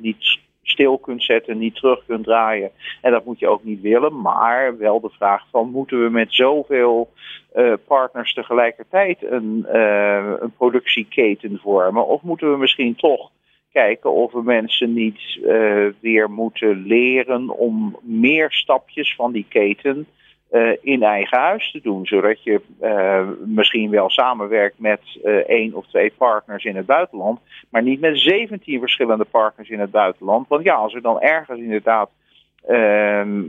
niet stil kunt zetten, niet terug kunt draaien. En dat moet je ook niet willen. Maar wel de vraag van moeten we met zoveel uh, partners tegelijkertijd een, uh, een productieketen vormen? Of moeten we misschien toch kijken of we mensen niet uh, weer moeten leren om meer stapjes van die keten in eigen huis te doen. Zodat je uh, misschien wel samenwerkt met uh, één of twee partners in het buitenland, maar niet met 17 verschillende partners in het buitenland. Want ja, als er dan ergens inderdaad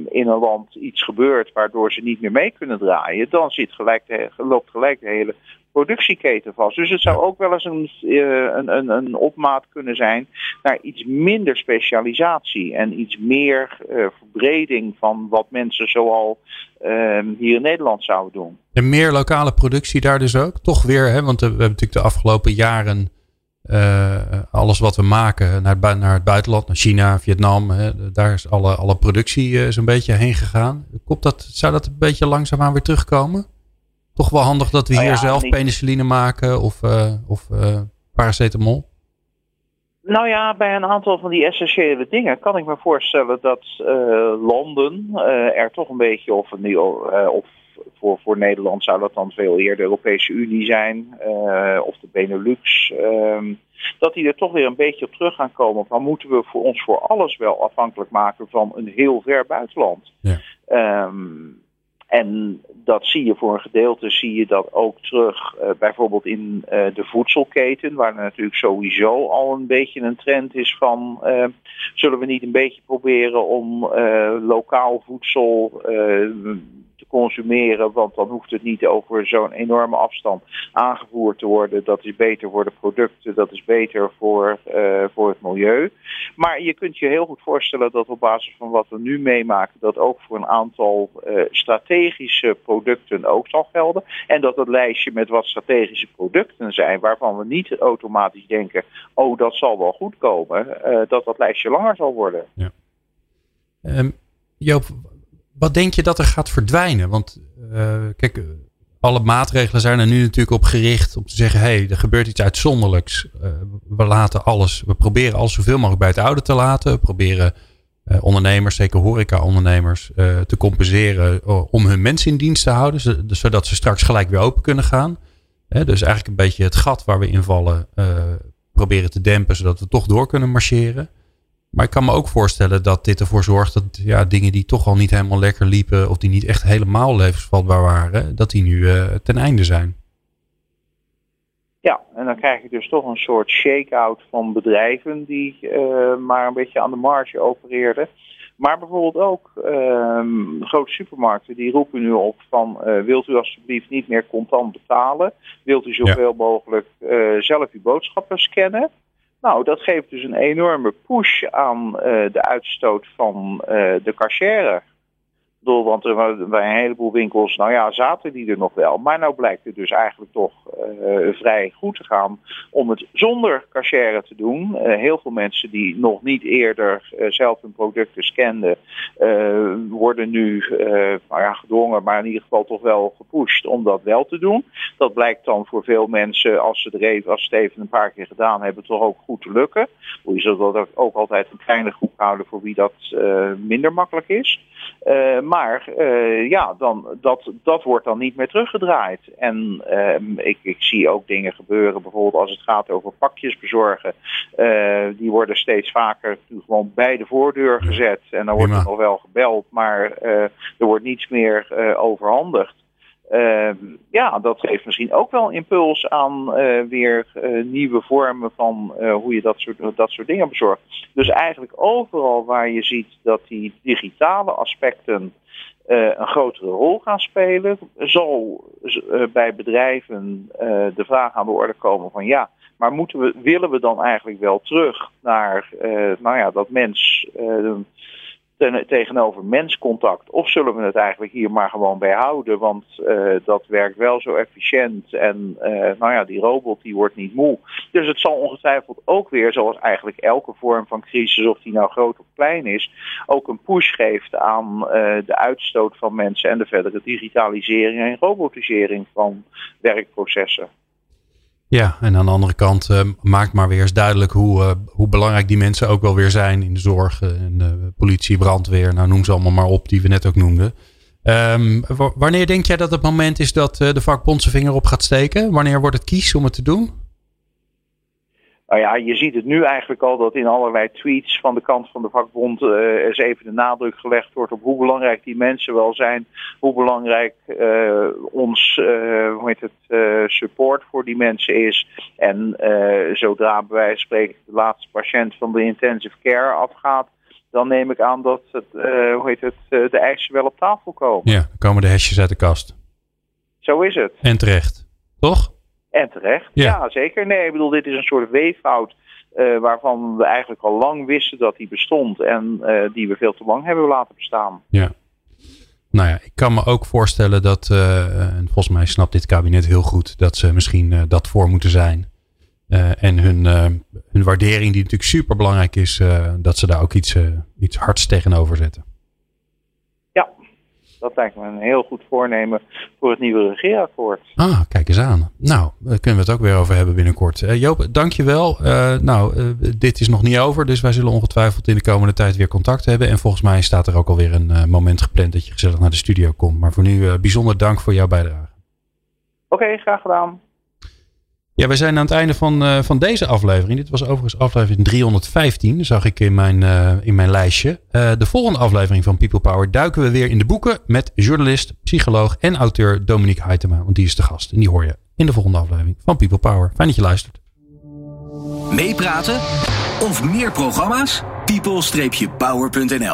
in een land iets gebeurt waardoor ze niet meer mee kunnen draaien, dan zit gelijk loopt gelijk de hele productieketen vast. Dus het zou ook wel eens een, een, een, een opmaat kunnen zijn naar iets minder specialisatie en iets meer uh, verbreding van wat mensen zoal uh, hier in Nederland zouden doen. En meer lokale productie daar dus ook? Toch weer, hè? want we hebben natuurlijk de afgelopen jaren alles wat we maken naar, naar het buitenland, naar China, Vietnam, hè, daar is alle, alle productie zo'n beetje heen gegaan. Komt dat, zou dat een beetje langzaamaan weer terugkomen? Toch wel handig dat we nou hier zelf penicilline maken of, of paracetamol? Nou ja, bij een aantal van die essentiële dingen kan ik me voorstellen dat uh, landen uh, er toch een beetje, of, uh, of voor, voor Nederland zou dat dan veel eerder de Europese Unie zijn, of de Benelux, ehm, dat die er toch weer een beetje op terug gaan komen. Van moeten we voor ons voor alles wel afhankelijk maken van een heel ver buitenland? Ja. Um, en dat zie je voor een gedeelte, zie je dat ook terug uh, bijvoorbeeld in uh, de voedselketen, waar er natuurlijk sowieso al een beetje een trend is van, uh, zullen we niet een beetje proberen om lokaal voedsel consumeren, want dan hoeft het niet over zo'n enorme afstand aangevoerd te worden. Dat is beter voor de producten, dat is beter voor, uh, voor het milieu. Maar je kunt je heel goed voorstellen dat op basis van wat we nu meemaken, dat ook voor een aantal uh, strategische producten ook zal gelden. En dat het lijstje met wat strategische producten zijn, waarvan we niet automatisch denken, oh dat zal wel goed komen, uh, dat dat lijstje langer zal worden. Ja. Um, Joop, wat denk je dat er gaat verdwijnen? Want uh, kijk, alle maatregelen zijn er nu natuurlijk op gericht om te zeggen: hé, hey, er gebeurt iets uitzonderlijks. Uh, we laten alles, we proberen alles zoveel mogelijk bij het oude te laten. We proberen uh, ondernemers, zeker horeca-ondernemers, te compenseren om hun mensen in dienst te houden, zodat ze straks gelijk weer open kunnen gaan. dus eigenlijk een beetje het gat waar we invallen proberen te dempen, zodat we toch door kunnen marcheren. Maar ik kan me ook voorstellen dat dit ervoor zorgt dat ja, dingen die toch al niet helemaal lekker liepen, of die niet echt helemaal levensvatbaar waren, dat die nu uh, ten einde zijn. Ja, en dan krijg je dus toch een soort shake-out van bedrijven die uh, maar een beetje aan de marge opereerden. Maar bijvoorbeeld ook uh, grote supermarkten die roepen nu op van uh, wilt u alsjeblieft niet meer contant betalen? Wilt u zoveel ja. mogelijk zelf uw boodschappen scannen? Nou, dat geeft dus een enorme push aan uh, de uitstoot van uh, de cachère bedoel, want er, bij een heleboel winkels, nou ja, zaten die er nog wel. Maar nou blijkt het dus eigenlijk toch uh, vrij goed te gaan om het zonder cachère te doen. Uh, heel veel mensen die nog niet eerder uh, zelf hun producten scanden, worden nu nou ja, gedwongen, maar in ieder geval toch wel gepusht om dat wel te doen. Dat blijkt dan voor veel mensen, als ze, even, als ze het even een paar keer gedaan hebben, toch ook goed te lukken. Je zult dat ook altijd een kleine groep houden voor wie dat minder makkelijk is. maar maar uh, ja, dan, dat, dat wordt dan niet meer teruggedraaid. En uh, ik, ik zie ook dingen gebeuren, bijvoorbeeld als het gaat over pakjes bezorgen. Uh, die worden steeds vaker gewoon bij de voordeur gezet. En dan wordt er nog wel gebeld, maar er wordt niets meer overhandigd. Uh, ja, dat geeft misschien ook wel impuls aan uh, weer uh, nieuwe vormen van hoe je dat soort, dat soort dingen bezorgt. Dus eigenlijk overal waar je ziet dat die digitale aspecten een grotere rol gaan spelen, zal bij bedrijven de vraag aan de orde komen van ja, maar moeten we, willen we dan eigenlijk wel terug naar nou ja, dat mens ten, tegenover menscontact? Of zullen we het eigenlijk hier maar gewoon bij houden? Want uh, dat werkt wel zo efficiënt. En uh, nou ja, die robot die wordt niet moe. Dus het zal ongetwijfeld ook weer, zoals eigenlijk elke vorm van crisis, of die nou groot of klein is, ook een push geeft aan uh, de uitstoot van mensen en de verdere digitalisering en robotisering van werkprocessen. Ja, en aan de andere kant uh, maakt maar weer eens duidelijk hoe, uh, hoe belangrijk die mensen ook wel weer zijn in de zorg. En uh, politie, brandweer, nou noem ze allemaal maar op, die we net ook noemden. Um, wanneer denk jij dat het moment is dat de vakbond zijn vinger op gaat steken? Wanneer wordt het kies om het te doen? Nou ja, je ziet het nu eigenlijk al dat in allerlei tweets van de kant van de vakbond uh, eens even de nadruk gelegd wordt op hoe belangrijk die mensen wel zijn, hoe belangrijk ons hoe heet het, voor die mensen is. En zodra bij wijze van spreken de laatste patiënt van de intensive care afgaat, dan neem ik aan dat het, hoe heet het, de eisen wel op tafel komen. Ja, dan komen de hesjes uit de kast. Zo is het. En terecht, toch? En terecht. Ja. zeker. Nee, ik bedoel, dit is een soort weeffout uh, waarvan we eigenlijk al lang wisten dat die bestond en uh, die we veel te lang hebben laten bestaan. Ja. Nou ja, ik kan me ook voorstellen dat, uh, en volgens mij snapt dit kabinet heel goed, dat ze misschien dat voor moeten zijn. en hun, hun waardering, die natuurlijk super belangrijk is, dat ze daar ook iets, iets hards tegenover zetten. Dat lijkt me een heel goed voornemen voor het nieuwe regeerakkoord. Ah, kijk eens aan. Nou, daar kunnen we het ook weer over hebben binnenkort. Uh, Joop, dankjewel. Uh, nou, uh, dit is nog niet over, dus wij zullen ongetwijfeld in de komende tijd weer contact hebben. En volgens mij staat er ook alweer een moment gepland dat je gezellig naar de studio komt. Maar voor nu bijzonder dank voor jouw bijdrage. Oké, graag gedaan. Ja, we zijn aan het einde van, uh, van deze aflevering. Dit was overigens aflevering 315, zag ik in mijn, uh, in mijn lijstje. Uh, de volgende aflevering van People Power duiken we weer in de boeken met journalist, psycholoog en auteur Dominique Heitema. Want die is de gast en die hoor je in de volgende aflevering van People Power. Fijn dat je luistert. Meepraten of meer programma's? people-power.nl